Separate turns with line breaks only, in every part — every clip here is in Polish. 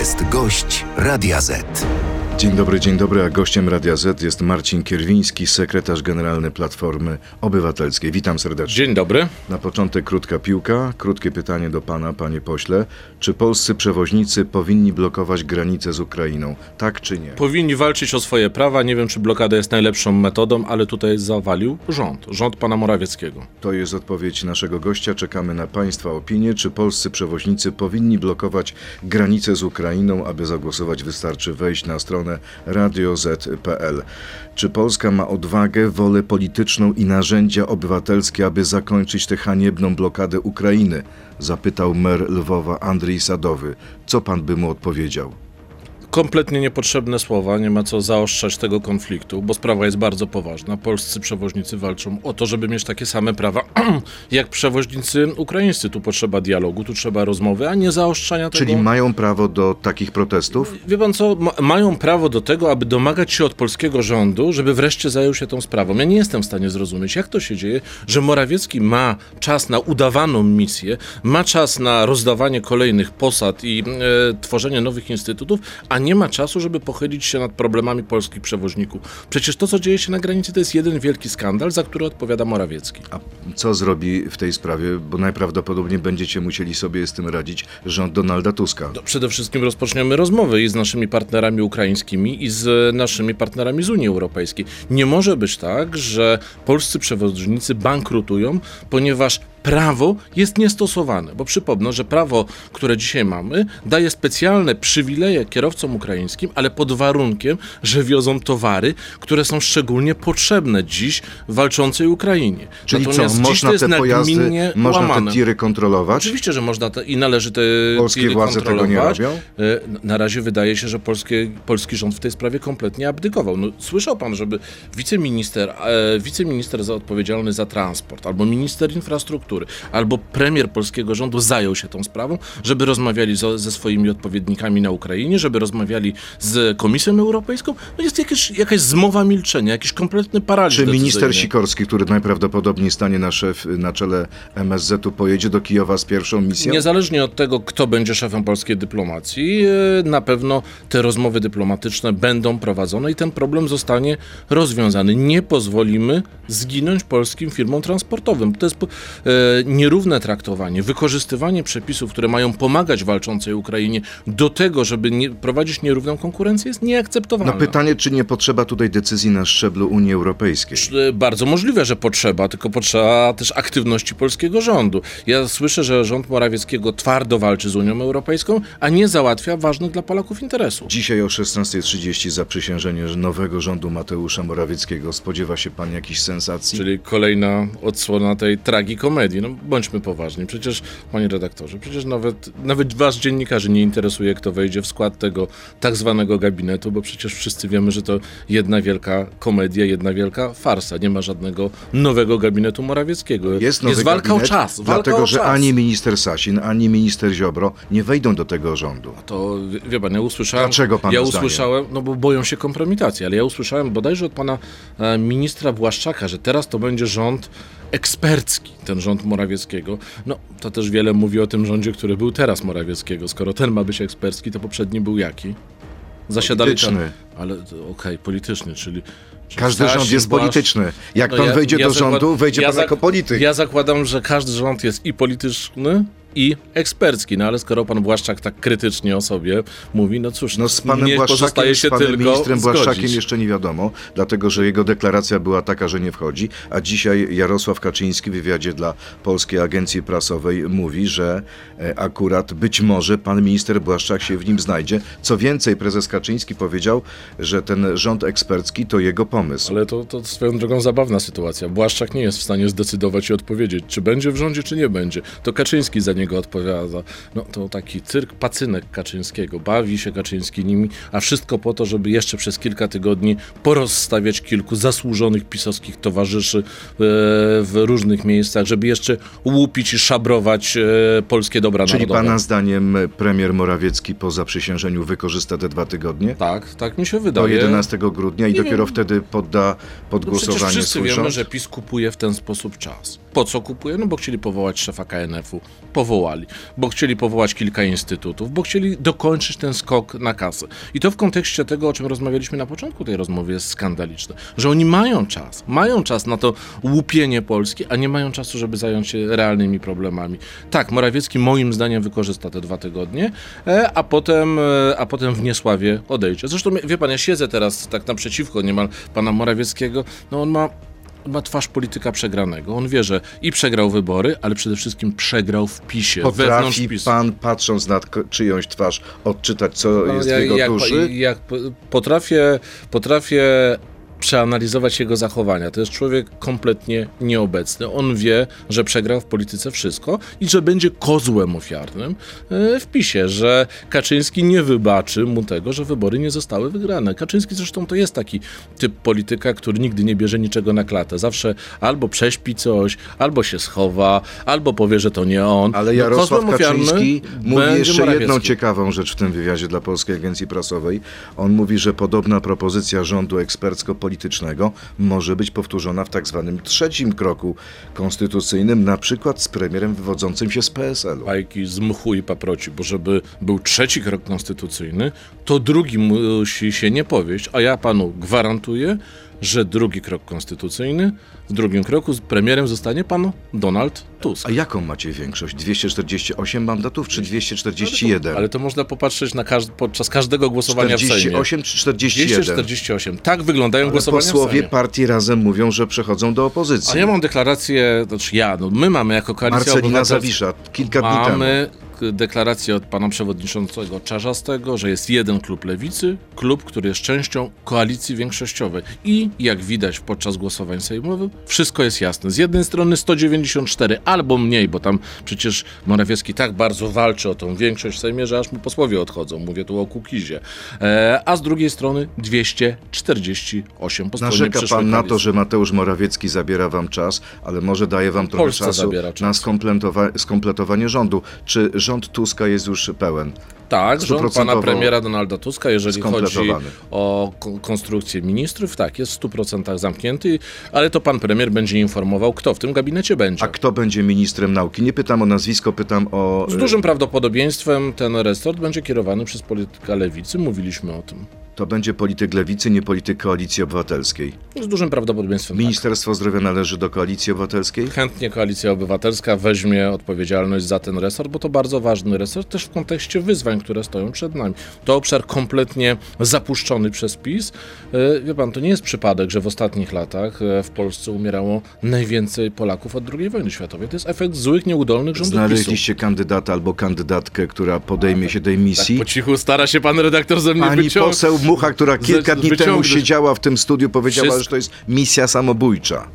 jest gość Radia Z.
Dzień dobry, dzień dobry, a gościem Radia Z jest Marcin Kierwiński, sekretarz generalny Platformy Obywatelskiej. Witam serdecznie.
Dzień dobry.
Na początek krótka piłka, krótkie pytanie do pana, panie pośle. Czy polscy przewoźnicy powinni blokować granicę z Ukrainą? Tak czy nie?
Powinni walczyć o swoje prawa. Nie wiem, czy blokada jest najlepszą metodą, ale tutaj zawalił rząd, rząd pana Morawieckiego.
To jest odpowiedź naszego gościa. Czekamy na państwa opinię. Czy polscy przewoźnicy powinni blokować granicę z Ukrainą? Aby zagłosować wystarczy wejść na stronę radioz.pl. Czy Polska ma odwagę, wolę polityczną i narzędzia obywatelskie, aby zakończyć tę haniebną blokadę Ukrainy? Zapytał mer Lwowa Andrzej Sadowy. Co pan by mu odpowiedział?
Kompletnie niepotrzebne słowa, nie ma co zaostrzać tego konfliktu, bo sprawa jest bardzo poważna. Polscy przewoźnicy walczą o to, żeby mieć takie same prawa jak przewoźnicy ukraińscy. Tu potrzeba dialogu, tu trzeba rozmowy, a nie zaostrzania
Czyli
tego.
mają prawo do takich protestów?
Wie pan co, ma, mają prawo do tego, aby domagać się od polskiego rządu, żeby wreszcie zajął się tą sprawą. Ja nie jestem w stanie zrozumieć, jak to się dzieje, że Morawiecki ma czas na udawaną misję, ma czas na rozdawanie kolejnych posad i e, tworzenie nowych instytutów, a nie ma czasu, żeby pochylić się nad problemami polskich przewoźników. Przecież to, co dzieje się na granicy, to jest jeden wielki skandal, za który odpowiada Morawiecki.
A co zrobi w tej sprawie? Bo najprawdopodobniej będziecie musieli sobie z tym radzić rząd Donalda Tuska.
To przede wszystkim rozpoczniemy rozmowy i z naszymi partnerami ukraińskimi, i z naszymi partnerami z Unii Europejskiej. Nie może być tak, że polscy przewoźnicy bankrutują, ponieważ prawo jest niestosowane. Bo przypomnę, że prawo, które dzisiaj mamy, daje specjalne przywileje kierowcom ukraińskim, ale pod warunkiem, że wiozą towary, które są szczególnie potrzebne dziś walczącej Ukrainie.
Czyli
Natomiast
co, można te pojazdy, można
łamane.
te tiry kontrolować?
Oczywiście, że można te, i należy te
Polskie
tiry
władze tego nie
kontrolować.
robią?
E, Na razie wydaje się, że polskie, polski rząd w tej sprawie kompletnie abdykował. No, słyszał pan, żeby wiceminister, e, wiceminister za odpowiedzialny za transport, albo minister infrastruktury, albo premier polskiego rządu zajął się tą sprawą, żeby rozmawiali zo, ze swoimi odpowiednikami na Ukrainie, żeby rozmawiali z Komisją Europejską. No jest jakieś, jakaś zmowa milczenia, jakiś kompletny paraliż
Czy minister. Sikorski, który najprawdopodobniej stanie na, szef, na czele MSZ-u, pojedzie do Kijowa z pierwszą misją?
Niezależnie od tego, kto będzie szefem polskiej dyplomacji, e, na pewno te rozmowy dyplomatyczne będą prowadzone i ten problem zostanie rozwiązany. Nie pozwolimy zginąć polskim firmom transportowym. To jest po- e, nierówne traktowanie, wykorzystywanie przepisów, które mają pomagać walczącej Ukrainie do tego, żeby nie, prowadzić nierówną konkurencję jest nieakceptowalne.
No pytanie, czy nie potrzeba tutaj decyzji na szczeblu Unii Europejskiej?
E, Bardzo możliwe, że potrzeba, tylko potrzeba też aktywności polskiego rządu. Ja słyszę, że rząd Morawieckiego twardo walczy z Unią Europejską, a nie załatwia ważnych dla Polaków interesów.
Dzisiaj o 16.30 zaprzysiężenie nowego rządu Mateusza Morawieckiego. Spodziewa się pan jakichś sensacji?
Czyli kolejna odsłona tej tragikomedii. No bądźmy poważni. Przecież, panie redaktorze, przecież nawet, nawet was dziennikarzy nie interesuje, kto wejdzie w skład tego tak zwanego gabinetu, bo przecież wszyscy wiemy, że to jedna wielka komedia, jedna wielka farsa. Nie ma żadnego nowego gabinetu Morawieckiego.
Jest, nowy
walka
gabinet,
o czas. Walka
Dlatego,
o
że
czas.
ani minister Sasin, ani minister Ziobro nie wejdą do tego rządu.
To wie- pan, ja usłyszałem.
Dlaczego pana
Ja
zdaniem?
usłyszałem, no bo boją się kompromitacji, ale ja usłyszałem bodajże od pana e, ministra Błaszczaka, że teraz to będzie rząd ekspercki, ten rząd Morawieckiego. No to też wiele mówi o tym rządzie, który był teraz Morawieckiego. Skoro ten ma być ekspercki, to poprzedni był jaki? Zasiadali tam.
Polityczny.
Ale okej, polityczny, czyli. czyli
Każdy rząd jest polityczny. Jak
No
pan
ja-
wejdzie
ja
do rządu,
zakład-
wejdzie
ja
pan
zak-
jako polityk.
Ja zakładam, że każdy rząd jest i polityczny, i ekspercki. No ale skoro pan Błaszczak tak krytycznie o sobie mówi, no cóż,
No z panem Błaszczakiem,
pozostaje się
z panem
tylko
ministrem Błaszczakiem
zgodzić.
jeszcze nie wiadomo, dlatego że jego deklaracja była taka, że nie wchodzi, a dzisiaj Jarosław Kaczyński w wywiadzie dla Polskiej Agencji Prasowej mówi, że e, akurat być może pan minister Błaszczak się w nim znajdzie. Co więcej, prezes Kaczyński powiedział, że ten rząd ekspercki to jego pomysł.
Ale to, to swoją drogą zabawna sytuacja. Błaszczak nie jest w stanie zdecydować i odpowiedzieć, czy będzie w rządzie, czy nie będzie. To Kaczyński za niego odpowiada. No to taki cyrk, pacynek Kaczyńskiego. Bawi się Kaczyński nimi, a wszystko po to, żeby jeszcze przez kilka tygodni porozstawiać kilku zasłużonych pisowskich towarzyszy e, w różnych miejscach, żeby jeszcze łupić i szabrować e, polskie dobra
Czyli
narodowe.
pana zdaniem premier Morawiecki po zaprzysiężeniu wykorzysta te dwa tygodnie?
Tak, tak mi się
Do
wydaje.
11 grudnia i
Nie
dopiero
wiem.
wtedy podda pod
No przecież
głosowanie
wszyscy
swój
wiemy,
rząd?
że PiS kupuje w ten sposób czas. Po co kupuje? No bo chcieli powołać szefa KNF-u, powołali powołali, bo chcieli powołać kilka instytutów, bo chcieli dokończyć ten skok na kasę. I to w kontekście tego, o czym rozmawialiśmy na początku tej rozmowy, jest skandaliczne, że oni mają czas, mają czas na to łupienie Polski, a nie mają czasu, żeby zająć się realnymi problemami. Tak, Morawiecki moim zdaniem wykorzysta te dwa tygodnie, e, a potem, e, a potem w niesławie odejdzie. Zresztą, wie pan, ja siedzę teraz tak naprzeciwko niemal pana Morawieckiego, no on ma ma twarz polityka przegranego. On wie, że i przegrał wybory, ale przede wszystkim przegrał w PiSie, wewnątrz
Potrafi
PiSu.
pan, patrząc na czyjąś twarz, odczytać, co
No,
jest w jego
jak,
duszy?
Jak po- potrafię, potrafię przeanalizować jego zachowania. To jest człowiek kompletnie nieobecny. On wie, że przegrał w polityce wszystko i że będzie kozłem ofiarnym e, w PiSie, że Kaczyński nie wybaczy mu tego, że wybory nie zostały wygrane. Kaczyński zresztą to jest taki typ polityka, który nigdy nie bierze niczego na klatę. Zawsze albo prześpi coś, albo się schowa, albo powie, że to nie on.
Ale
No,
Jarosław
ofiarnym
Kaczyński mówi jeszcze jedną ciekawą rzecz w tym wywiadzie dla Polskiej Agencji Prasowej. On mówi, że podobna propozycja rządu ekspercko-politycznego może być powtórzona w tak zwanym trzecim kroku konstytucyjnym, na przykład z premierem wywodzącym się z PSL-u.
bajki z mchu i paproci, bo żeby był trzeci krok konstytucyjny, to drugi musi się nie powieść, a ja panu gwarantuję, że drugi krok konstytucyjny, w drugim kroku premierem zostanie pan Donald Tusk.
A jaką macie większość? 248 mandatów czy 241?
Ale to można popatrzeć na każd- podczas każdego głosowania w Sejmie.
48 czy 41?
248. Tak wyglądają
Ale
głosowania w
posłowie
Sejmie.
partii razem mówią, że przechodzą do opozycji.
A ja mam deklarację, znaczy ja, no my mamy jako koalicja
Marcelina. Zawisza kilka dni temu.
Mamy k- deklarację od pana przewodniczącego Czarzastego, że jest jeden klub lewicy, klub, który jest częścią koalicji większościowej. I jak widać podczas głosowań sejmowych, wszystko jest jasne. Z jednej strony 194 albo mniej, bo tam przecież Morawiecki tak bardzo walczy o tą większość w Sejmie, że aż mu posłowie odchodzą. Mówię tu o Kukizie. E, a z drugiej strony 248 po stronie
Narzeka pan na to,
koalicji.
że Mateusz Morawiecki zabiera wam czas, ale może daje wam trochę
Polsce
czasu na skompletowa- skompletowanie rządu. Czy rząd Tuska jest już pełen?
Tak, rząd pana premiera Donalda Tuska, jeżeli chodzi o ko- konstrukcję ministrów, tak, jest w 100% zamknięty, ale to pan premier będzie informował, kto w tym gabinecie będzie.
A kto będzie ministrem nauki? Nie pytam o nazwisko, pytam o...
Z dużym prawdopodobieństwem ten resort będzie kierowany przez polityka lewicy, mówiliśmy o tym.
To będzie polityk lewicy, nie polityk koalicji obywatelskiej.
Z dużym prawdopodobieństwem tak.
Ministerstwo Zdrowia należy do koalicji obywatelskiej?
Chętnie Koalicja Obywatelska weźmie odpowiedzialność za ten resort, bo to bardzo ważny resort też w kontekście wyzwań, które stoją przed nami. To obszar kompletnie zapuszczony przez PiS. E, Wie pan, to nie jest przypadek, że w ostatnich latach e, w Polsce umierało najwięcej Polaków od II wojny światowej. To jest efekt złych, nieudolnych rządów PiSu.
Znaleźliście kandydata albo kandydatkę, która podejmie się tej misji?
Tak po cichu stara się pan redaktor ze mnie
Pani
wyciągnąć.
poseł Mucha, która kilka dni temu siedziała w tym studiu, powiedziała,
Wszystko-
że to jest misja samobójcza.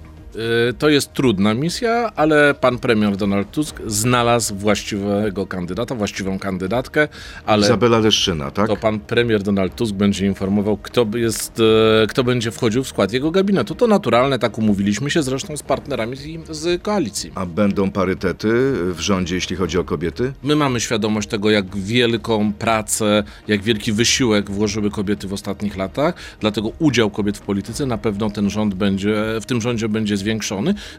Y, To jest trudna misja, ale pan premier Donald Tusk znalazł właściwego kandydata, właściwą kandydatkę, ale
Izabela Leszczyna, tak?
to pan premier Donald Tusk będzie informował, kto, jest, e, kto będzie wchodził w skład jego gabinetu. To naturalne, tak umówiliśmy się zresztą z partnerami z, z koalicji.
A będą parytety w rządzie, jeśli chodzi o kobiety?
My mamy świadomość tego, jak wielką pracę, jak wielki wysiłek włożyły kobiety w ostatnich latach, dlatego udział kobiet w polityce na pewno ten rząd będzie, w tym rządzie będzie zwiększony.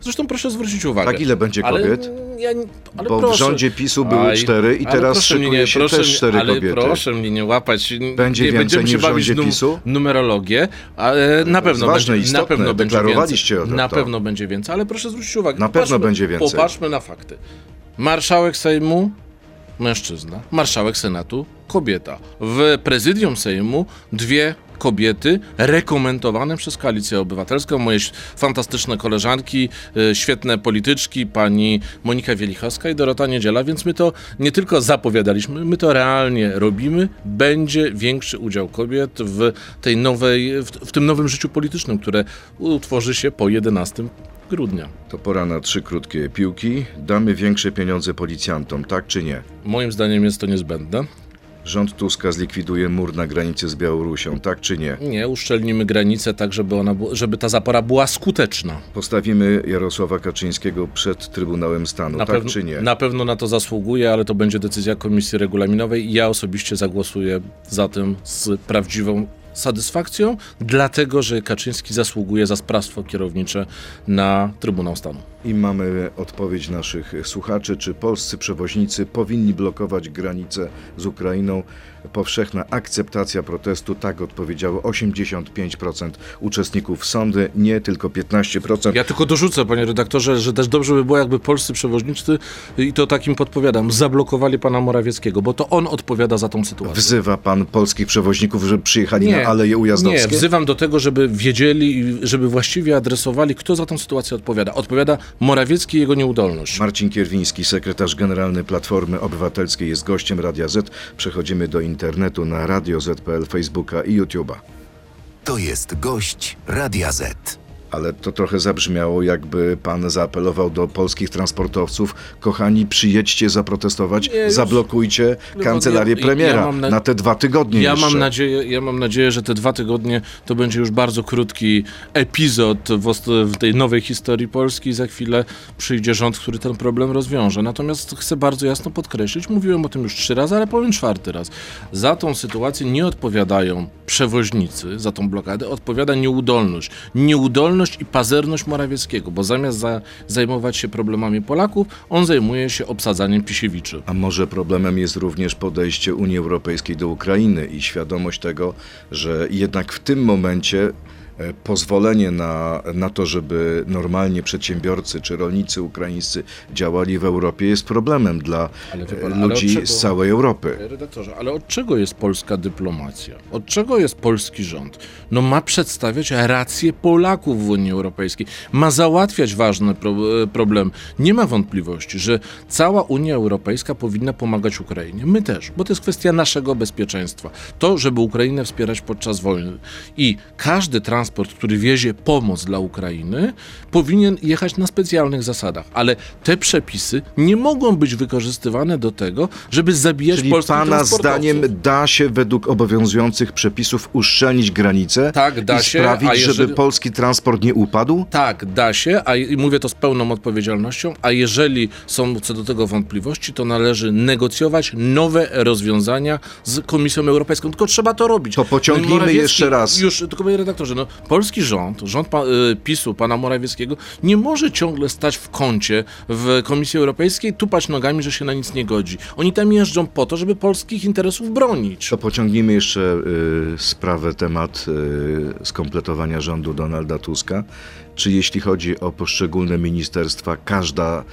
Zresztą proszę zwrócić uwagę.
Tak, ile będzie
Ale,
kobiet?
ja, nie- ale
Bo w
proszę.
rządzie PiSu były
Aj,
cztery i
ale
teraz
mnie
szykuje
nie-
się
proszę
też
mnie-
cztery
ale
kobiety.
proszę mnie nie łapać.
Będzie
nie,
więcej niż
się
w rządzie
num-
PiSu?
numerologię, ale na pewno
ważne,
będzie, na
istotne,
pewno będzie więcej.
o
Na
to.
pewno będzie więcej, ale proszę zwrócić uwagę.
Na pewno będzie więcej.
Popatrzmy na fakty. Marszałek Sejmu mężczyzna, marszałek Senatu kobieta. W prezydium Sejmu dwie kobiety rekomendowane przez Koalicję Obywatelską, moje fantastyczne koleżanki, y, świetne polityczki, pani Monika Wielichowska i Dorota Niedziela, więc my to nie tylko zapowiadaliśmy, my to realnie robimy. Będzie większy udział kobiet w tej nowej, w, w tym nowym życiu politycznym, które utworzy się po 11 grudnia.
To pora na trzy krótkie piłki. Damy większe pieniądze policjantom, tak czy nie?
Moim zdaniem jest to niezbędne.
Rząd Tuska zlikwiduje mur na granicy z Białorusią, tak czy nie?
Nie, uszczelnimy granicę tak, żeby, ona, żeby ta zapora była skuteczna.
Postawimy Jarosława Kaczyńskiego przed Trybunałem Stanu,
Na,
tak czy nie?
na pewno na to zasługuje, ale to będzie decyzja Komisji Regulaminowej i ja osobiście zagłosuję za tym z prawdziwą satysfakcją, dlatego że Kaczyński zasługuje za sprawstwo kierownicze na Trybunał Stanu.
I mamy odpowiedź naszych słuchaczy, czy polscy przewoźnicy powinni blokować granicę z Ukrainą. Powszechna akceptacja protestu, tak odpowiedziało 85% uczestników sądy, nie tylko 15%.
Ja tylko dorzucę, panie redaktorze, że też dobrze by było, jakby polscy przewoźnicy, i to takim podpowiadam, zablokowali pana Morawieckiego, bo to on odpowiada za tą sytuację.
Wzywa pan polskich przewoźników, żeby przyjechali na Aleje Ujazdowskie?
Nie, wzywam do tego, żeby wiedzieli, żeby właściwie adresowali, kto za tą sytuację odpowiada. Odpowiada Morawiecki i jego nieudolność.
Marcin Kierwiński, sekretarz generalny Platformy Obywatelskiej jest gościem Radia Z. Przechodzimy do internetu na Radio Z.pl, Facebooka i YouTube'a.
To jest gość Radia Z.
Ale to trochę zabrzmiało, jakby pan zaapelował do polskich transportowców. Kochani, przyjedźcie zaprotestować,
Nie,
zablokujcie
No,
kancelarię
ja- ja
premiera
mam na-
na te dwa tygodnie
Ja
jeszcze.
mam, nadzieję, ja mam nadzieję, że te dwa tygodnie to będzie już bardzo krótki epizod w, w tej nowej historii Polski. Za chwilę przyjdzie rząd, który ten problem rozwiąże. Natomiast chcę bardzo jasno podkreślić, mówiłem o tym już trzy razy, ale powiem czwarty raz. Za tą sytuację nie odpowiadają przewoźnicy, za tą blokadę odpowiada nieudolność. Nieudolność i pazerność Morawieckiego, bo zamiast za, zajmować się problemami Polaków, on zajmuje się obsadzaniem Pisiewiczy.
A może problemem jest również podejście Unii Europejskiej do Ukrainy i świadomość tego, że jednak w tym momencie pozwolenie na, na to, żeby normalnie przedsiębiorcy czy rolnicy ukraińscy działali w Europie jest problemem dla e,
pan,
ludzi
czego-
z całej Europy.
Redaktorze, ale od czego jest polska dyplomacja? Od czego jest polski rząd? No ma przedstawiać rację Polaków w Unii Europejskiej, ma załatwiać ważne pro, e, problemy. Nie ma wątpliwości, że cała Unia Europejska powinna pomagać Ukrainie. My też, bo to jest kwestia naszego bezpieczeństwa. To, żeby Ukrainę wspierać podczas wojny. I każdy transport, który wiezie pomoc dla Ukrainy, powinien jechać na specjalnych zasadach. Ale te przepisy nie mogą być wykorzystywane do tego, żeby zabijać
Czyli
polskich
pana zdaniem da się według obowiązujących przepisów uszczelnić granicę
Tak, da
i
się,
sprawić,
jeżeli-
żeby polski transport nie upadł?
Tak, da się, a i mówię to z pełną odpowiedzialnością, a jeżeli są co do tego wątpliwości, to należy negocjować nowe rozwiązania z Komisją Europejską. Tylko trzeba to robić.
To pociągnijmy
Morawiecki-
jeszcze raz.
Już, tylko panie redaktorze, no, polski rząd, rząd pa, y, PiSu, pana Morawieckiego, nie może ciągle stać w kącie w Komisji Europejskiej, tupać nogami, że się na nic nie godzi. Oni tam jeżdżą po to, żeby polskich interesów bronić.
To pociągnijmy jeszcze y, sprawę, temat y, skompletowania rządu Donalda Tuska. Czy jeśli chodzi o poszczególne ministerstwa, każda,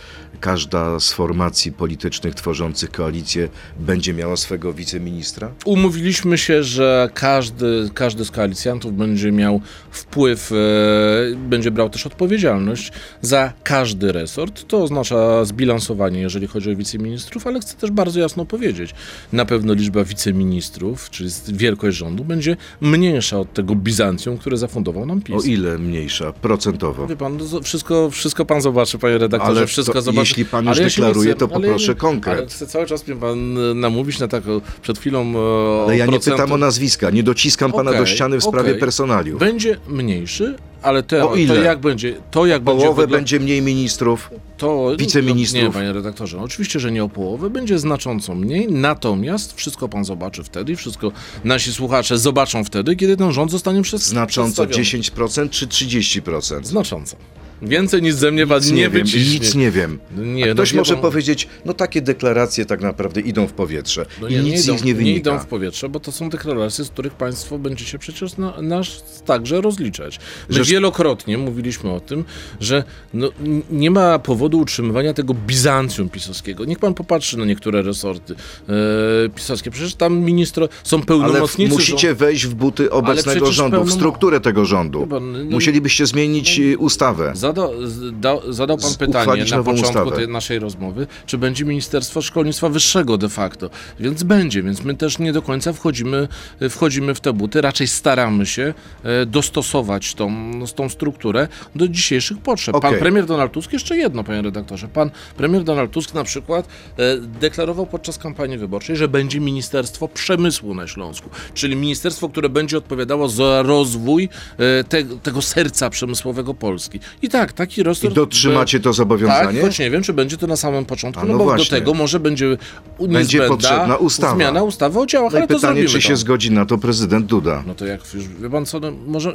każda z formacji politycznych tworzących koalicję będzie miała swego wiceministra?
Umówiliśmy się, że każdy, każdy z koalicjantów będzie miał wpływ, e, będzie brał też odpowiedzialność za każdy resort. To oznacza zbilansowanie, jeżeli chodzi o wiceministrów, ale chcę też bardzo jasno powiedzieć, na pewno liczba wiceministrów, czyli wielkość rządu, będzie mniejsza od tego Bizancjum, które zafundował nam PiS.
O ile mniejsza? Procentowo.
Wie pan, no, wszystko, wszystko pan zobaczy, panie redaktorze,
Ale
wszystko
to,
zobaczy.
Jeśli pan już
Ale ja nie
deklaruje,
chcę-
to
ale ja
poproszę
nie-
konkret.
Ale chce cały czas mnie pan namówić na taką, przed chwilą e, o
Ale ja nie
procenty.
pytam o nazwiska, nie dociskam pana do ściany w sprawie
okej.
personaliów.
Będzie mniejszy, ale te,
O ile?
to jak będzie, to jak będzie,
Połowę
wygl-
będzie mniej ministrów.
to
wiceministrów?
Nie, panie redaktorze, no oczywiście, że nie o połowę, będzie znacząco mniej, natomiast wszystko pan zobaczy wtedy i wszystko nasi słuchacze zobaczą wtedy, kiedy ten rząd zostanie przez
Znacząco
przedstawiony.
10% czy 30%?
Znacząco. Więcej nic ze mnie
Nic
nie,
nie wiem,
wyciśnie.
nic nie wiem.
Nie,
A
no
ktoś
wie
może powiedzieć, no takie deklaracje tak naprawdę idą w powietrze
No
i nic z
idą,
nich nie wynika.
idą w powietrze, bo to są deklaracje, z których państwo będziecie przecież na, nas także rozliczać. My wielokrotnie mówiliśmy o tym, że no, nie ma powodu utrzymywania tego Bizancjum pisowskiego. Niech pan popatrzy na niektóre resorty e, pisowskie. Przecież tam ministro są
Ale w,
pełnomocnicy.
musicie wejść w buty obecnego rządu, w
pełno-
strukturę tego rządu.
Chyba, no-
Musielibyście zmienić y, ustawę.
Zadał, zda, zadał pan pytanie na początku tej naszej rozmowy, czy będzie Ministerstwo Szkolnictwa Wyższego de facto. Więc będzie, więc my też nie do końca wchodzimy, wchodzimy w te buty. Raczej staramy się e, dostosować tą, tą strukturę do dzisiejszych potrzeb. Pan
Okej.
premier Donald Tusk, jeszcze jedno, panie redaktorze, pan premier Donald Tusk na przykład e, deklarował podczas kampanii wyborczej, że będzie Ministerstwo Przemysłu na Śląsku, czyli ministerstwo, które będzie odpowiadało za rozwój e, te, tego serca przemysłowego Polski. I tak, taki
I dotrzymacie to
tak,
zobowiązanie?
choć nie wiem, czy będzie to na samym początku,
A,
no,
no
bo
właśnie.
do tego może będzie
Będzie potrzebna ustawa.
zmiana ustawy o działach,
No
ale to
pytanie,
zrobimy
czy się
to.
zgodzi na to prezydent Duda.
No to jak już, wie pan co, no, może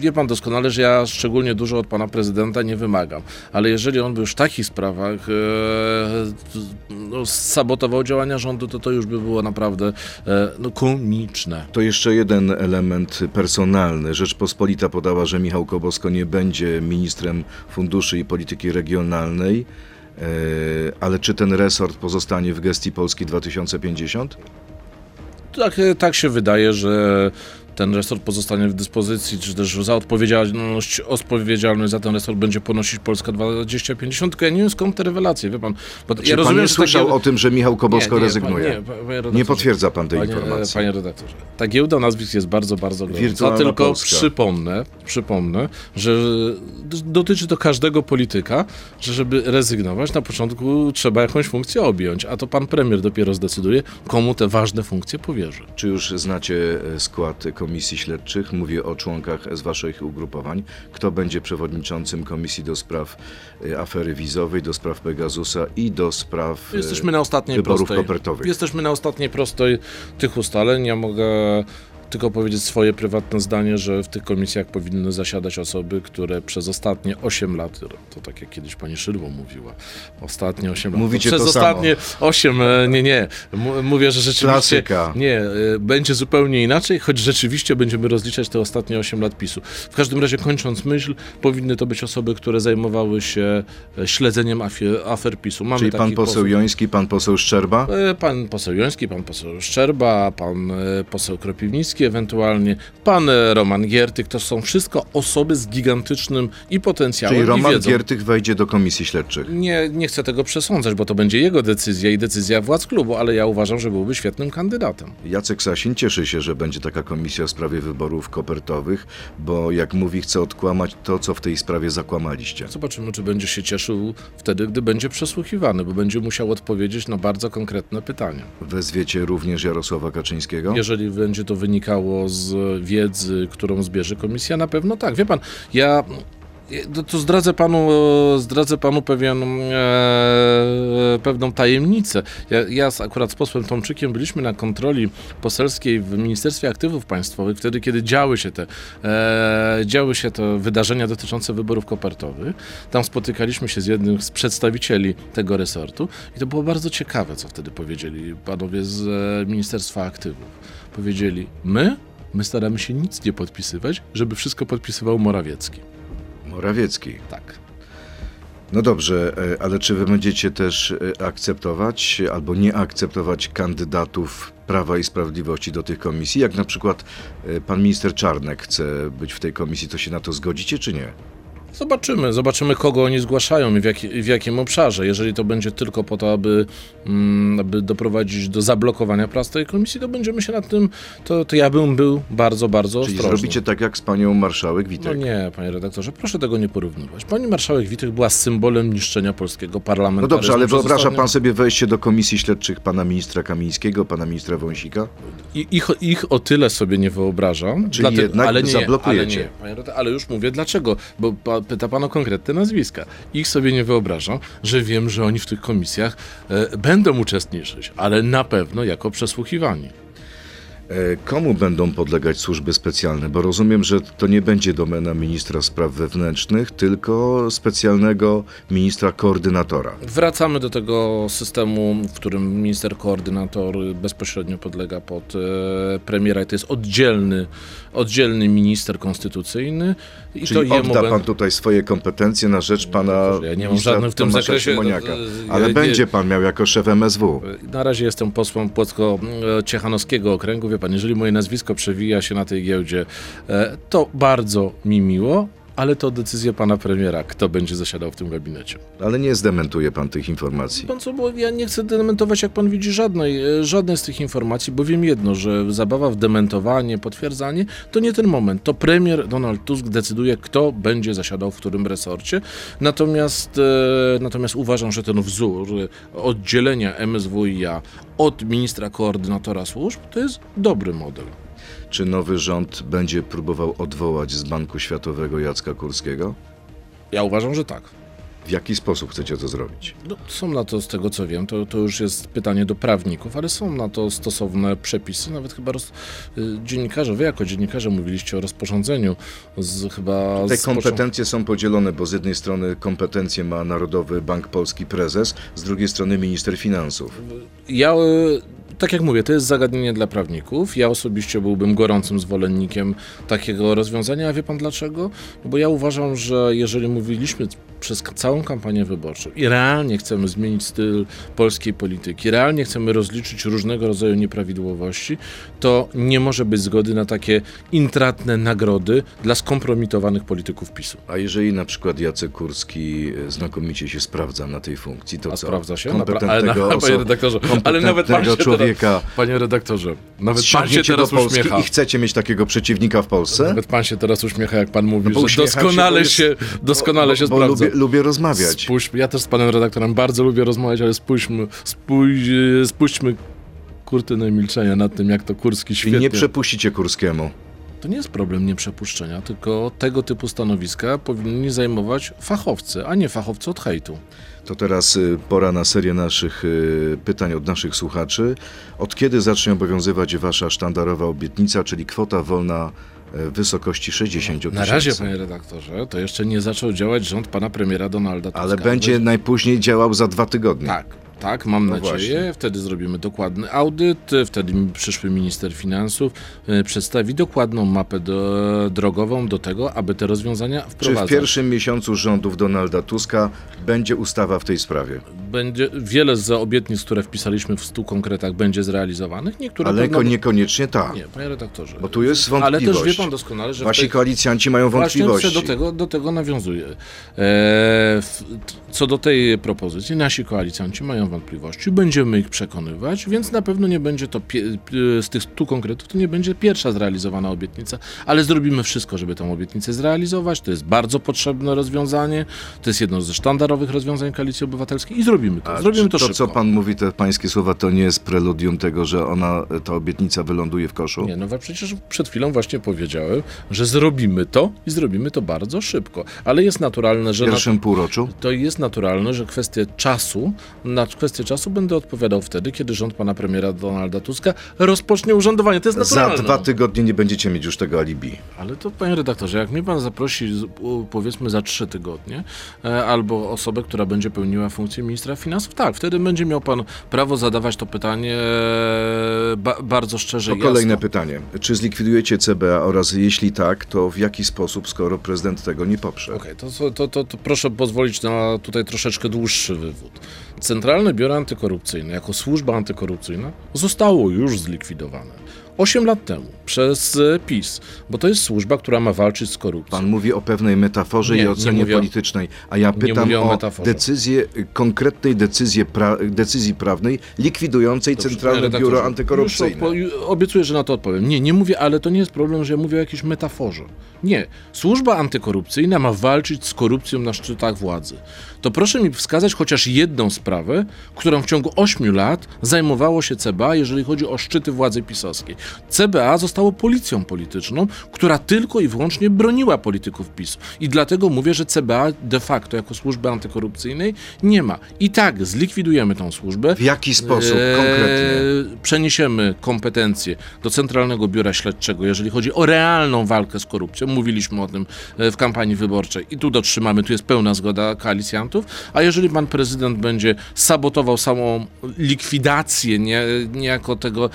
wie pan doskonale, że ja szczególnie dużo od pana prezydenta nie wymagam, ale jeżeli on by już w takich sprawach e, no, sabotował działania rządu, to to już by było naprawdę e, no, komiczne.
To jeszcze jeden element personalny. Rzeczpospolita podała, że Michał Kobosko nie będzie ministrem funduszy i polityki regionalnej. E, Ale czy ten resort pozostanie w gestii Polski 2050?
Tak, e, tak się wydaje, że ten resort pozostanie w dyspozycji, czy też za odpowiedzialność, odpowiedzialność za ten resort będzie ponosić Polska 2050. Ja nie wiem skąd te rewelacje, wie pan. Bo
Znaczy, pan nie
że
słyszał
takie-
o tym, że Michał Kobosko
Nie, nie,
rezygnuje?
pan- nie, pa- panie.
Nie potwierdza pan tej
Panie,
informacji.
panie redaktorze, ta giełda nazwisk jest bardzo, bardzo gorąca.
Wirtualna
Tylko
Polska.
przypomnę, przypomnę, że dotyczy to każdego polityka, że żeby rezygnować, na początku trzeba jakąś funkcję objąć, a to pan premier dopiero zdecyduje, komu te ważne funkcje powierzy.
Czy już znacie e, skład komisji śledczych? Mówię o członkach z waszych ugrupowań. Kto będzie przewodniczącym komisji do spraw e, afery wizowej, do spraw Pegasusa i do spraw e,
Jesteśmy na ostatniej
wyborów
prostej.
kopertowych?
Jesteśmy na ostatniej prostej tych ustaleń. Ja mogę tylko powiedzieć swoje prywatne zdanie, że w tych komisjach powinny zasiadać osoby, które przez ostatnie 8 lat, to tak jak kiedyś pani Szydło mówiła, ostatnie 8 lat.
Mówicie
przez
to samo.
ostatnie 8, e, nie, nie, mówię, że rzeczywiście
Klasyka.
nie, e, będzie zupełnie inaczej, choć rzeczywiście będziemy rozliczać te ostatnie 8 lat PiSu. W każdym razie kończąc myśl, powinny to być osoby, które zajmowały się e, śledzeniem afie- afer PiSu. Mamy
Czyli pan poseł
posłów.
Joński, pan poseł Szczerba?
Pan poseł Joński, pan poseł Szczerba, pan poseł Kropiwnicki ewentualnie, pan Roman Giertych, to są wszystko osoby z gigantycznym i potencjałem
Czyli Roman. Giertych wejdzie do komisji śledczych.
Nie, nie chcę tego przesądzać, bo to będzie jego decyzja i decyzja władz klubu, ale ja uważam, że byłby świetnym kandydatem.
Jacek Sasin cieszy się, że będzie taka komisja w sprawie wyborów kopertowych, bo jak mówi, chce odkłamać to, co w tej sprawie zakłamaliście.
Zobaczymy, czy będzie się cieszył wtedy, gdy będzie przesłuchiwany, bo będzie musiał odpowiedzieć na bardzo konkretne pytania.
Wezwiecie również Jarosława Kaczyńskiego?
Jeżeli będzie to wynikało z wiedzy, którą zbierze komisja, na pewno tak. Wie pan, ja to, zdradzę panu, e, zdradzę panu pewien, e, pewną tajemnicę. Ja, ja z, akurat z posłem Tomczykiem byliśmy na kontroli poselskiej w Ministerstwie Aktywów Państwowych, wtedy kiedy działy się te, e, działy się te wydarzenia dotyczące wyborów kopertowych. Tam spotykaliśmy się z jednym z przedstawicieli tego resortu i to było bardzo ciekawe, co wtedy powiedzieli panowie z e, Ministerstwa Aktywów. Powiedzieli, my, my staramy się nic nie podpisywać, żeby wszystko podpisywał Morawiecki.
Morawiecki.
Tak.
No dobrze, e, ale czy wy będziecie też e, akceptować albo nie akceptować kandydatów Prawa i Sprawiedliwości do tych komisji? Jak na przykład e, pan minister Czarnek chce być w tej komisji, to się na to zgodzicie czy nie?
Zobaczymy, zobaczymy kogo oni zgłaszają i w, jaki, w jakim obszarze. Jeżeli to będzie tylko po to, aby, mm, aby doprowadzić do zablokowania prac tej komisji, to będziemy się nad tym, to, to ja bym był bardzo, bardzo
Czyli
ostrożny.
zrobicie tak jak z panią marszałek
No
Witek?
nie, panie redaktorze, proszę tego nie porównywać. Pani marszałek Witek była symbolem niszczenia polskiego parlamentu.
No dobrze, ale wyobraża pan sobie wejście do komisji śledczych pana ministra Kamińskiego, pana ministra Wąsika?
I, ich, ich o tyle sobie nie wyobrażam.
Czyli jednak
ale nie,
zablokujecie.
Ale, nie, panie redaktorze, ale już mówię dlaczego, bo pyta pan o konkretne nazwiska. Ich sobie nie wyobrażam, że wiem, że oni w tych komisjach e, będą uczestniczyć, ale na pewno jako przesłuchiwani.
E, Komu będą podlegać służby specjalne? Bo rozumiem, że to nie będzie domena ministra spraw wewnętrznych, tylko specjalnego ministra koordynatora.
Wracamy do tego systemu, w którym minister koordynator bezpośrednio podlega pod e, premiera i to jest oddzielny, oddzielny minister konstytucyjny. I
Czyli odda pan tutaj swoje kompetencje na rzecz pana
Ja nie mam żadnych w tym
Tomasza
zakresie,
Siemoniaka.
e,
Ale
nie-
będzie pan miał jako szef MSW.
Na razie jestem posłem Płocko-Ciechanowskiego okręgu. Wie pan, jeżeli moje nazwisko przewija się na tej giełdzie, e, to bardzo mi miło, ale to decyzja pana premiera, kto będzie zasiadał w tym gabinecie.
Ale nie zdementuje pan tych informacji.
Pan co, bo ja nie chcę dementować, jak pan widzi, żadnej, e, żadnej z tych informacji, bo wiem jedno, że zabawa w dementowanie, potwierdzanie, to nie ten moment. To premier Donald Tusk decyduje, kto będzie zasiadał w którym resorcie. Natomiast, e, natomiast uważam, że ten wzór oddzielenia MSWiA od ministra koordynatora służb to jest dobry model.
Czy nowy rząd będzie próbował odwołać z Banku Światowego Jacka Kurskiego?
Ja uważam, że tak.
W jaki sposób chcecie to zrobić?
No, są na to, z tego co wiem, to, to już jest pytanie do prawników, ale są na to stosowne przepisy. Nawet chyba roz, y, dziennikarze, wy jako dziennikarze mówiliście o rozporządzeniu z chyba...
Te kompetencje są podzielone, bo z jednej strony kompetencje ma Narodowy Bank Polski prezes, z drugiej strony minister finansów.
Ja, e, tak jak mówię, to jest zagadnienie dla prawników. Ja osobiście byłbym gorącym zwolennikiem takiego rozwiązania. A wie pan dlaczego? No bo ja uważam, że jeżeli mówiliśmy przez całą kampanię wyborczą i realnie chcemy zmienić styl polskiej polityki, realnie chcemy rozliczyć różnego rodzaju nieprawidłowości, to nie może być zgody na takie intratne nagrody dla skompromitowanych polityków PiSu.
A jeżeli na przykład Jacek Kurski e, znakomicie się sprawdza na tej funkcji, to
A
co?
sprawdza się?
Kompetentnego,
ale,
oso-
panie redaktorze, ale nawet pan się
człowieka
Teraz, panie redaktorze, nawet pan się teraz uśmiecha.
i chcecie mieć takiego przeciwnika w Polsce?
Nawet pan się teraz uśmiecha, jak pan mówi,
No bo
że
się,
doskonale
bo
się,
jest-
doskonale
bo,
się
bo
sprawdza.
lubię, lubię rozmawiać.
Spójrzmy, ja też z panem redaktorem bardzo lubię rozmawiać, ale spójrzmy, spójrz, spuśćmy kurtynę milczenia nad tym, jak to Kurski
I
świetnie...
nie przepuścicie Kurskiemu.
To nie jest problem nieprzepuszczenia, tylko tego typu stanowiska powinni zajmować fachowcy, a nie fachowcy od hejtu.
To teraz y, pora na serię naszych y, pytań od naszych słuchaczy. Od kiedy zacznie obowiązywać wasza sztandarowa obietnica, czyli kwota wolna y, w wysokości 60 tysięcy?
Na razie, panie redaktorze, to jeszcze nie zaczął działać rząd pana premiera Donalda Tuska.
Ale będzie najpóźniej działał za dwa tygodnie.
Tak, tak, mam
No
nadzieję.
właśnie.
Wtedy zrobimy dokładny audyt, wtedy przyszły minister finansów e, przedstawi dokładną mapę do, drogową do tego, aby te rozwiązania
Czy w
wprowadzać.
pierwszym miesiącu rządów Donalda Tuska będzie ustawa w tej sprawie?
Będzie wiele z obietnic, które wpisaliśmy w stu konkretach, będzie zrealizowanych. Niektóre
Ale
pewno...
ko- niekoniecznie tak.
Nie, panie redaktorze.
Bo tu jest
Ale
wątpliwość.
też wie pan doskonale, że
Wasi
tej...
koalicjanci mają
Właśnie
wątpliwości.
do tego, do tego nawiązuję. E, w, co do tej propozycji, nasi koalicjanci mają wątpliwości, będziemy ich przekonywać, więc na pewno nie będzie to, z tych stu konkretów, to nie będzie pierwsza zrealizowana obietnica, ale zrobimy wszystko, żeby tę obietnicę zrealizować. To jest bardzo potrzebne rozwiązanie, to jest jedno ze sztandarowych rozwiązań Koalicji Obywatelskiej i zrobimy to. Zrobimy to,
to,
szybko.
co pan mówi, te pańskie słowa, to nie jest preludium tego, że ona, ta obietnica wyląduje w koszu?
Nie, no przecież przed chwilą właśnie powiedziałem, że zrobimy to i zrobimy to bardzo szybko, ale jest naturalne,
W
że... na-
pierwszym półroczu?
To jest naturalne, że kwestię czasu, na kwestię czasu będę odpowiadał wtedy, kiedy rząd pana premiera Donalda Tuska rozpocznie urzędowanie. To jest
Za
naturalne.
dwa tygodnie nie będziecie mieć już tego alibi.
Ale to, panie redaktorze, jak mnie pan zaprosi, powiedzmy za trzy tygodnie, e, albo osobę, która będzie pełniła funkcję ministra finansów, tak, wtedy będzie miał pan prawo zadawać to pytanie e, ba, bardzo szczerze i
kolejne
jasno.
pytanie. Czy zlikwidujecie CBA oraz jeśli tak, to w jaki sposób, skoro prezydent tego nie poprze?
Okej, to, to, to, to proszę pozwolić na tutaj troszeczkę dłuższy wywód. Centralne Biuro Antykorupcyjne jako służba antykorupcyjna zostało już zlikwidowane. 8 lat temu przez e, PiS, bo to jest służba, która ma walczyć z korupcją.
Pan mówi o pewnej metaforze
Nie,
i
nie
ocenie
mówię
politycznej, a ja pytam
o metaforze.
decyzję, konkretnej decyzję pra, decyzji prawnej likwidującej
Dobrze,
Centralne Biuro Antykorupcyjne.
Obiecuję, że na to odpowiem. Nie, nie mówię, ale to nie jest problem, że ja mówię o jakiejś metaforze. Nie. Służba antykorupcyjna ma walczyć z korupcją na szczytach władzy. To proszę mi wskazać chociaż jedną sprawę, którą w ciągu 8 lat zajmowało się CBA, jeżeli chodzi o szczyty władzy pisowskiej. CBA zostało policją polityczną, która tylko i wyłącznie broniła polityków PiSu. I dlatego mówię, że CBA de facto jako służby antykorupcyjnej nie ma. I tak zlikwidujemy tą służbę.
W jaki sposób
Eee,
konkretnie?
Przeniesiemy kompetencje do Centralnego Biura Śledczego, jeżeli chodzi o realną walkę z korupcją. Mówiliśmy o tym e, w kampanii wyborczej i tu dotrzymamy, tu jest pełna zgoda koalicjantów. A jeżeli pan prezydent będzie sabotował samą likwidację nie, niejako tego,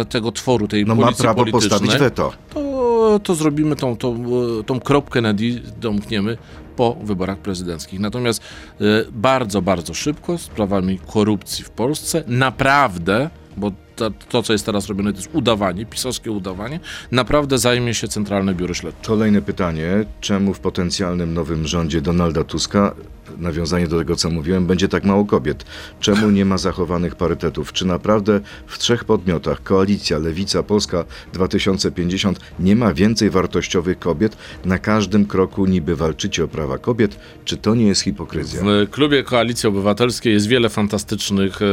e, tego tworu, tej
No ma
policji
prawo
politycznej,
postawić weto.
to, to zrobimy tą, tą, e, tą kropkę nad i domkniemy po wyborach prezydenckich. Natomiast e, bardzo, bardzo szybko sprawami korupcji w Polsce naprawdę, bo to, to, co jest teraz robione, to jest udawanie, pisowskie udawanie, naprawdę zajmie się Centralne Biuro Śledcze.
Kolejne pytanie. Czemu w potencjalnym nowym rządzie Donalda Tuska, nawiązanie do tego, co mówiłem, będzie tak mało kobiet? Czemu nie ma zachowanych parytetów? Czy naprawdę w trzech podmiotach, Koalicja, Lewica, Polska 2050, nie ma więcej wartościowych kobiet? Na każdym kroku niby walczycie o prawa kobiet. Czy to nie jest hipokryzja?
W klubie Koalicji Obywatelskiej jest wiele fantastycznych e,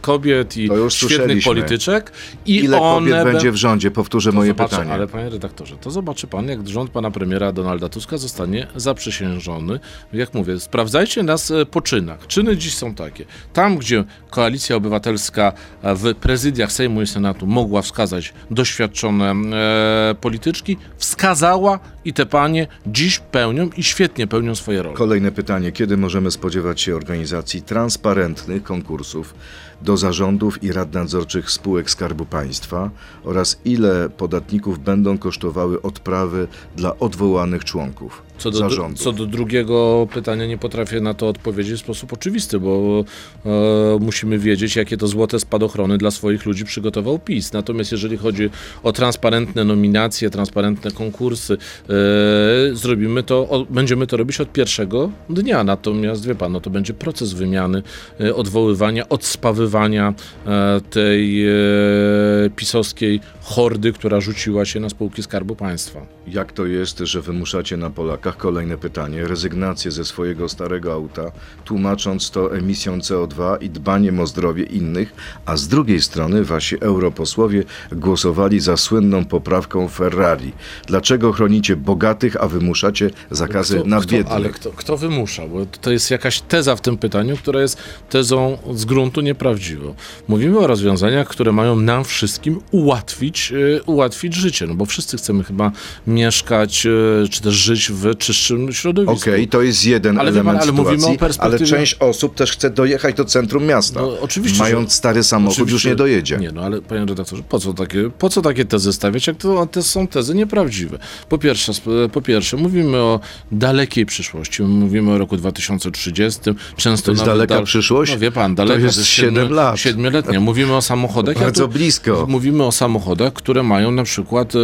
kobiet i świetnych polityczek. I
Ile
one
kobiet będzie w rządzie? Powtórzę
To
moje
zobaczy,
pytanie.
Ale panie redaktorze, to zobaczy pan, jak rząd pana premiera Donalda Tuska zostanie zaprzysiężony. Jak mówię, sprawdzajcie Pytajcie nas e, po czynach. Czyny dziś są takie. Tam, gdzie Koalicja Obywatelska e, w prezydiach Sejmu i Senatu mogła wskazać doświadczone e, polityczki, wskazała i te panie dziś pełnią i świetnie pełnią swoje role.
Kolejne pytanie. Kiedy możemy spodziewać się organizacji transparentnych konkursów do zarządów i rad nadzorczych spółek Skarbu Państwa oraz ile podatników będą kosztowały odprawy dla odwołanych członków
Co do,
zarządów?
co do drugiego pytania nie potrafię na to odpowiedzieć w sposób oczywisty, bo e, musimy wiedzieć, jakie to złote spadochrony dla swoich ludzi przygotował PiS. Natomiast jeżeli chodzi o transparentne nominacje, transparentne konkursy, e, zrobimy to, o, będziemy to robić od pierwszego dnia. Natomiast wie pan, no to będzie proces wymiany, e, odwoływania, odspawywania e, tej e, pisowskiej hordy, która rzuciła się na spółki Skarbu Państwa.
Jak to jest, że wymuszacie na Polakach, kolejne pytanie, rezygnację ze swojego starego auta, tłumacząc to emisją CO2 i dbaniem o zdrowie innych, a z drugiej strony wasi europosłowie głosowali za słynną poprawką Ferrari. Dlaczego chronicie bogatych, a wymuszacie zakazy
Kto-
na
kto,
biednych?
Ale kto, kto wymusza? Bo to jest jakaś teza w tym pytaniu, która jest tezą z gruntu nieprawdziwą. Mówimy o rozwiązaniach, które mają nam wszystkim ułatwić, e, ułatwić życie, no bo wszyscy chcemy chyba mieszkać, e, czy też żyć w czystszym środowisku.
Okej, to jest jeden
Ale
element
ale
sytuacji, ale część osób też chce dojechać do centrum miasta.
No, oczywiście,
Mając
że-
stary samochód, już
Oczywiście-
nie dojedzie.
Nie, no ale panie redaktorze, po co takie, po co takie tezy stawiać, jak to te są tezy nieprawdziwe? Po pierwsze, po pierwsze, mówimy o dalekiej przyszłości, mówimy o roku 2030, często
To jest
nawet
daleka przyszłość?
No wie pan, daleka,
jest siedem lat.
Siedmioletnia. Mówimy o samochodach.
Bardzo
tu-
blisko.
Mówimy o samochodach, które mają na przykład e,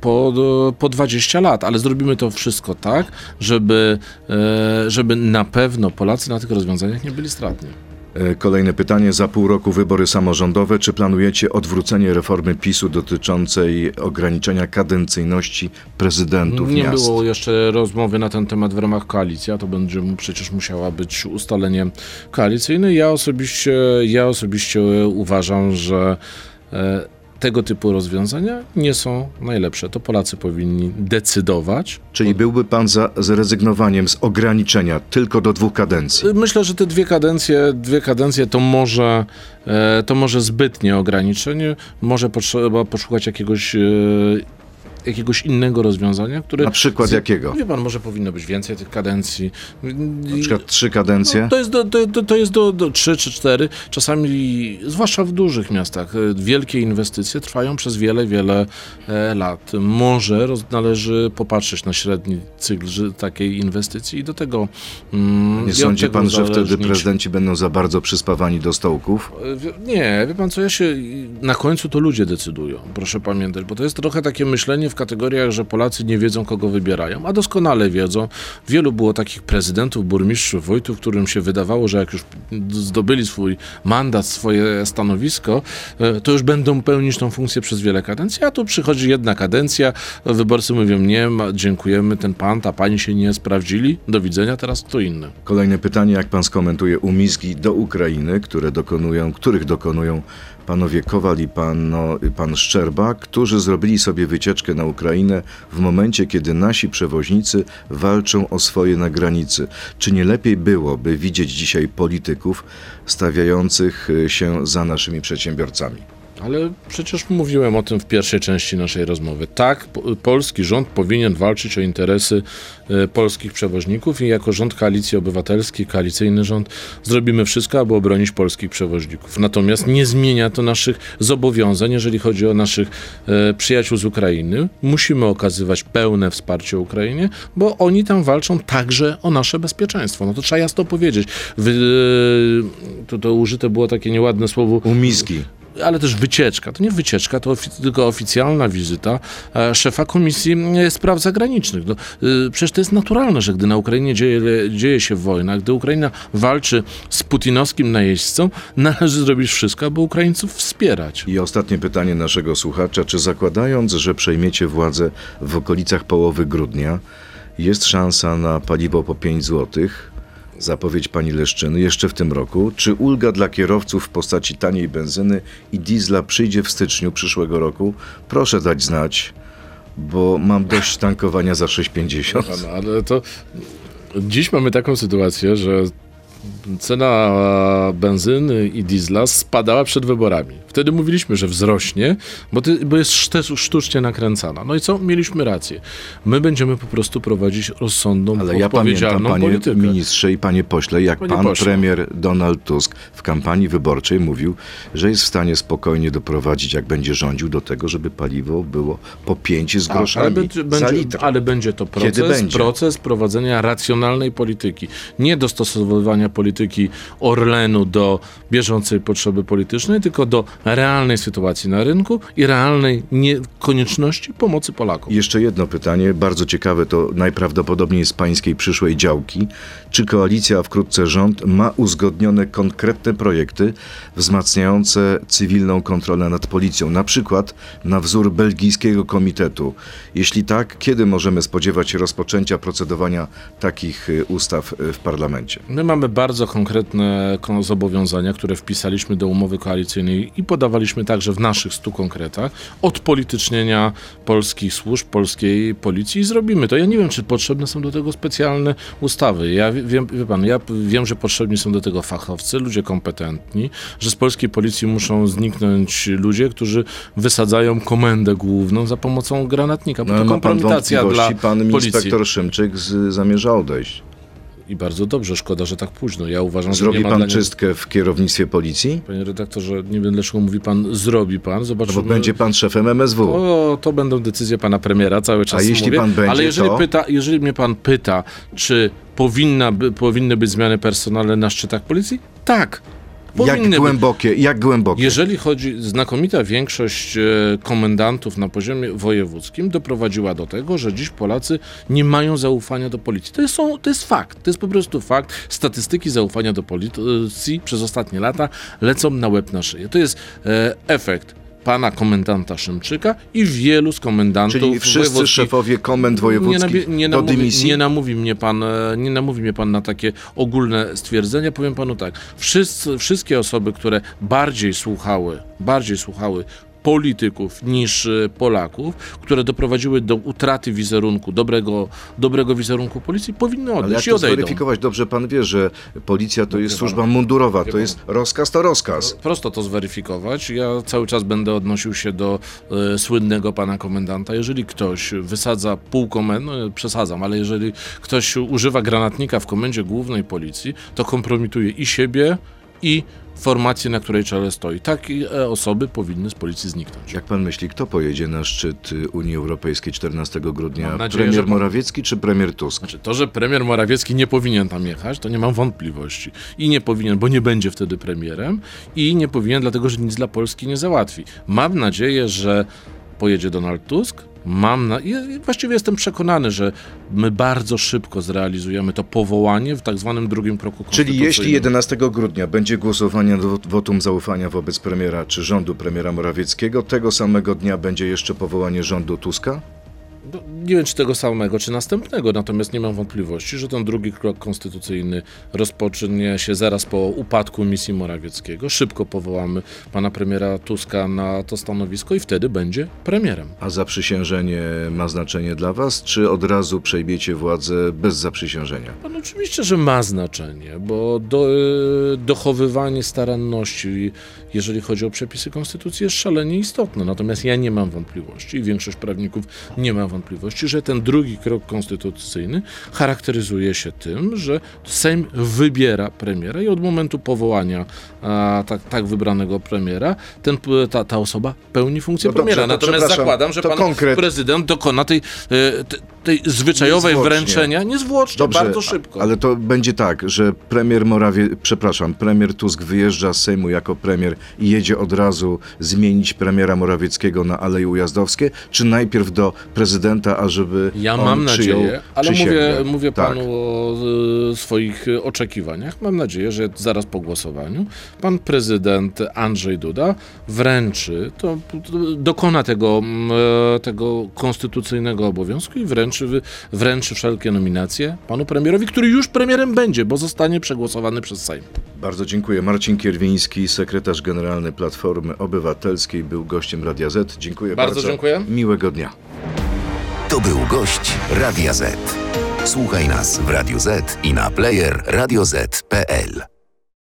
po, po 20 lat, ale zrobimy to wszystko tak, żeby, e, żeby na pewno Polacy na tych rozwiązaniach nie byli stratni.
E, Kolejne pytanie. Za pół roku wybory samorządowe. Czy planujecie odwrócenie reformy PiSu dotyczącej ograniczenia kadencyjności prezydentów
Nie
miast?
było jeszcze rozmowy na ten temat w ramach koalicji, a to będzie przecież musiała być ustalenie koalicyjne. Ja osobiście, ja osobiście uważam, że e, tego typu rozwiązania nie są najlepsze. To Polacy powinni decydować.
Czyli byłby pan za zrezygnowaniem z ograniczenia tylko do dwóch kadencji?
Myślę, że te dwie kadencje, dwie kadencje to może, e, to może zbytnie ograniczenie. Może potrzeba poszukać jakiegoś, e, jakiegoś innego rozwiązania, które...
Na przykład
z-
jakiego?
Wie pan, może powinno być więcej tych kadencji.
Na przykład trzy kadencje?
No, to jest do, do, to jest do, do 3 czy 4, czasami, zwłaszcza w dużych miastach, e, wielkie inwestycje trwają przez wiele, wiele e, lat. Może roz, należy popatrzeć na średni cykl takiej inwestycji i do tego. Mm,
Nie sądzi
tego
pan, że wtedy prezydenci będą za bardzo przyspawani do stołków?
E, Nie, wie pan co, ja się, na końcu to ludzie decydują, proszę pamiętać, bo to jest trochę takie myślenie w kategoriach, że Polacy nie wiedzą, kogo wybierają, a doskonale wiedzą. Wielu było takich prezydentów, burmistrzów, wójtów, którym się wydawało, że jak już zdobyli swój mandat, swoje stanowisko, e, to już będą pełnić tą funkcję przez wiele kadencji, a tu przychodzi jedna kadencja, wyborcy mówią nie, dziękujemy, ten pan, ta pani się nie sprawdzili, do widzenia, teraz kto inny.
Kolejne pytanie, jak pan skomentuje umizgi do Ukrainy, które dokonują, których dokonują panowie Kowal i pan Szczerba, którzy zrobili sobie wycieczkę na Ukrainę w momencie, kiedy nasi przewoźnicy walczą o swoje na granicy. Czy nie lepiej byłoby widzieć dzisiaj polityków stawiających y, się za naszymi przedsiębiorcami?
Ale przecież mówiłem o tym w pierwszej części naszej rozmowy. Tak, po- polski rząd powinien walczyć o interesy e, polskich przewoźników i jako rząd koalicji obywatelskiej, koalicyjny rząd, zrobimy wszystko, aby obronić polskich przewoźników. Natomiast nie zmienia to naszych zobowiązań, jeżeli chodzi o naszych e, przyjaciół z Ukrainy. Musimy okazywać pełne wsparcie Ukrainie, bo oni tam walczą także o nasze bezpieczeństwo. No to trzeba jasno powiedzieć. Wy, e, to, to użyte było takie nieładne słowo
Umizgi.
Ale też wycieczka. To nie wycieczka, to ofi- tylko oficjalna wizyta e, szefa Komisji e, Spraw Zagranicznych. No, e, przecież to jest naturalne, że gdy na Ukrainie dzieje, dzieje się wojna, gdy Ukraina walczy z putinowskim najeźdźcą, należy zrobić wszystko, aby Ukraińców wspierać.
I ostatnie pytanie naszego słuchacza. Czy zakładając, że przejmiecie władzę w okolicach połowy grudnia, jest szansa na paliwo po 5 zł? Zapowiedź pani Leszczyny jeszcze w tym roku. Czy ulga dla kierowców w postaci taniej benzyny i diesla przyjdzie w styczniu przyszłego roku? Proszę dać znać, bo mam dość tankowania za 6,50.
No, ale to Dziś mamy taką sytuację, że cena benzyny i diesla spadała przed wyborami. Wtedy mówiliśmy, że wzrośnie, bo, ty, bo jest sztucznie nakręcana. No i co? Mieliśmy rację. My będziemy po prostu prowadzić rozsądną,
Ale ja pamiętam,
odpowiedzialną
panie
politykę.
ministrze i panie pośle, jak
Panie
pan
pośle.
premier Donald Tusk w kampanii wyborczej mówił, że jest w stanie spokojnie doprowadzić, jak będzie rządził, do tego, żeby paliwo było po 5 z
Tak,
groszami
ale, będzie,
za litr.
ale będzie to proces,
będzie?
proces prowadzenia racjonalnej polityki. Nie dostosowywania polityki Orlenu do bieżącej potrzeby politycznej, tylko do realnej sytuacji na rynku i realnej nie, konieczności pomocy Polakom.
Jeszcze jedno pytanie, bardzo ciekawe, to najprawdopodobniej z pańskiej przyszłej działki. Czy koalicja, a wkrótce rząd, ma uzgodnione konkretne projekty wzmacniające cywilną kontrolę nad policją, na przykład na wzór belgijskiego komitetu? Jeśli tak, kiedy możemy spodziewać się rozpoczęcia procedowania takich y, ustaw y, w parlamencie?
My mamy bardzo konkretne kon- zobowiązania, które wpisaliśmy do umowy koalicyjnej i podawaliśmy także w naszych stu konkretach. Odpolitycznienia polskich służb, polskiej policji i zrobimy to. Ja nie wiem, czy potrzebne są do tego specjalne ustawy. Ja wie- wiem, wie pan, ja wiem, że potrzebni są do tego fachowcy, ludzie kompetentni, że z polskiej policji muszą zniknąć ludzie, którzy wysadzają komendę główną za pomocą granatnika, bo
No,
to
pan
kompromitacja dla
pan
policji.
inspektor Szymczyk z, zamierza odejść.
I bardzo dobrze, szkoda, że tak późno. Ja uważam, że
Zrobi
nie ma
pan czystkę w kierownictwie policji?
Panie redaktorze, nie wiem dlaczego mówi pan, zrobi pan,
No
zobaczymy.
bo będzie pan szefem MSW.
O, to będą decyzje pana premiera, cały czas
A jeśli
mówię.
pan będzie,
Ale jeżeli,
to?
pyta, jeżeli mnie pan pyta, czy powinna, by, powinny być zmiany personalne na szczytach policji? Tak.
Jak
Powinny być.
głębokie, jak głębokie?
Jeżeli chodzi, znakomita większość e, komendantów na poziomie wojewódzkim doprowadziła do tego, że dziś Polacy nie mają zaufania do policji. To jest, są, to jest fakt, to jest po prostu fakt. Statystyki zaufania do policji przez ostatnie lata lecą na łeb na szyję. To jest e, efekt pana komendanta Szymczyka i wielu z komendantów
Czyli wszyscy szefowie komend
Nie,
wojewódzkich
nabie- nie,
do dymisji?
nie namówi mnie pan, e, nie namówi mnie pan na takie ogólne stwierdzenia. Powiem panu tak. Wszyscy, wszystkie osoby, które bardziej słuchały, bardziej słuchały polityków niż e, Polaków, które doprowadziły do utraty wizerunku, dobrego, dobrego wizerunku policji, powinny
Ale jak
odejść i
to
odejdą.
zweryfikować? Dobrze pan wie, że policja to jest służba mundurowa, to jest rozkaz to rozkaz.
Prosto to zweryfikować. Ja cały czas będę odnosił się do e, słynnego pana komendanta. Jeżeli ktoś wysadza pół komendy, no przesadzam, ale jeżeli ktoś używa granatnika w komendzie głównej policji, to kompromituje i siebie, i formację, na której czele stoi. Takie osoby powinny z policji zniknąć.
Jak pan myśli, kto pojedzie na szczyt y, Unii Europejskiej 14 grudnia?
Nadzieję,
premier
pan-
Morawiecki czy premier Tusk?
Znaczy, to, że premier Morawiecki nie powinien tam jechać, to nie mam wątpliwości. I nie powinien, bo nie będzie wtedy premierem, i nie powinien, dlatego że nic dla Polski nie załatwi. Mam nadzieję, że pojedzie Donald Tusk. Mam na... i Właściwie jestem przekonany, że my bardzo szybko zrealizujemy to powołanie w tak zwanym drugim kroku
Czyli jeśli
konstytucyjnym.
11 grudnia będzie głosowanie do wotum zaufania wobec premiera czy rządu premiera Morawieckiego, tego samego dnia będzie jeszcze powołanie rządu Tuska?
No, Nie wiem, czy tego samego, czy następnego, natomiast nie mam wątpliwości, że ten drugi krok konstytucyjny rozpocznie się zaraz po upadku misji Morawieckiego. Szybko powołamy pana premiera Tuska na to stanowisko i wtedy będzie premierem.
A zaprzysiężenie ma znaczenie dla was, czy od razu przejmiecie władzę bez zaprzysiężenia?
No, oczywiście, że ma znaczenie, bo do, e, dochowywanie staranności, jeżeli chodzi o przepisy konstytucji, jest szalenie istotne. Natomiast ja nie mam wątpliwości i większość prawników nie ma wątpliwości, że ten drugi krok konstytucyjny charakteryzuje się tym, że Sejm wybiera premiera i od momentu powołania a, tak, tak wybranego premiera ten, ta, ta osoba pełni funkcję
No dobrze,
premiera.
to
Natomiast zakładam, że pan
konkret-
prezydent dokona tej, e, te- tej zwyczajowej
Niezwłocznie.
wręczenia niezwłocznie,
Dobrze,
bardzo szybko.
ale to będzie tak, że premier Morawie, przepraszam, premier Tusk wyjeżdża z Sejmu jako premier i jedzie od razu zmienić premiera Morawieckiego na Aleje Ujazdowskie, czy najpierw do prezydenta, ażeby
Ja
on
mam
przyjął
nadzieję, ale
przysięgę?
mówię, mówię
Tak.
panu o e, swoich oczekiwaniach. Mam nadzieję, że zaraz po głosowaniu pan prezydent Andrzej Duda wręczy, to, to dokona tego, mm, e, tego konstytucyjnego obowiązku i wręczy, wy- wręczy wszelkie nominacje panu premierowi, który już premierem będzie, bo zostanie przegłosowany przez Sejm.
Bardzo dziękuję. Marcin Kierwiński, sekretarz generalny Platformy Obywatelskiej, był gościem Radia Z. Dziękuję bardzo.
Bardzo dziękuję.
Miłego dnia.
To był gość Radia Z. Słuchaj nas w Radio Z i na player radioz.pl.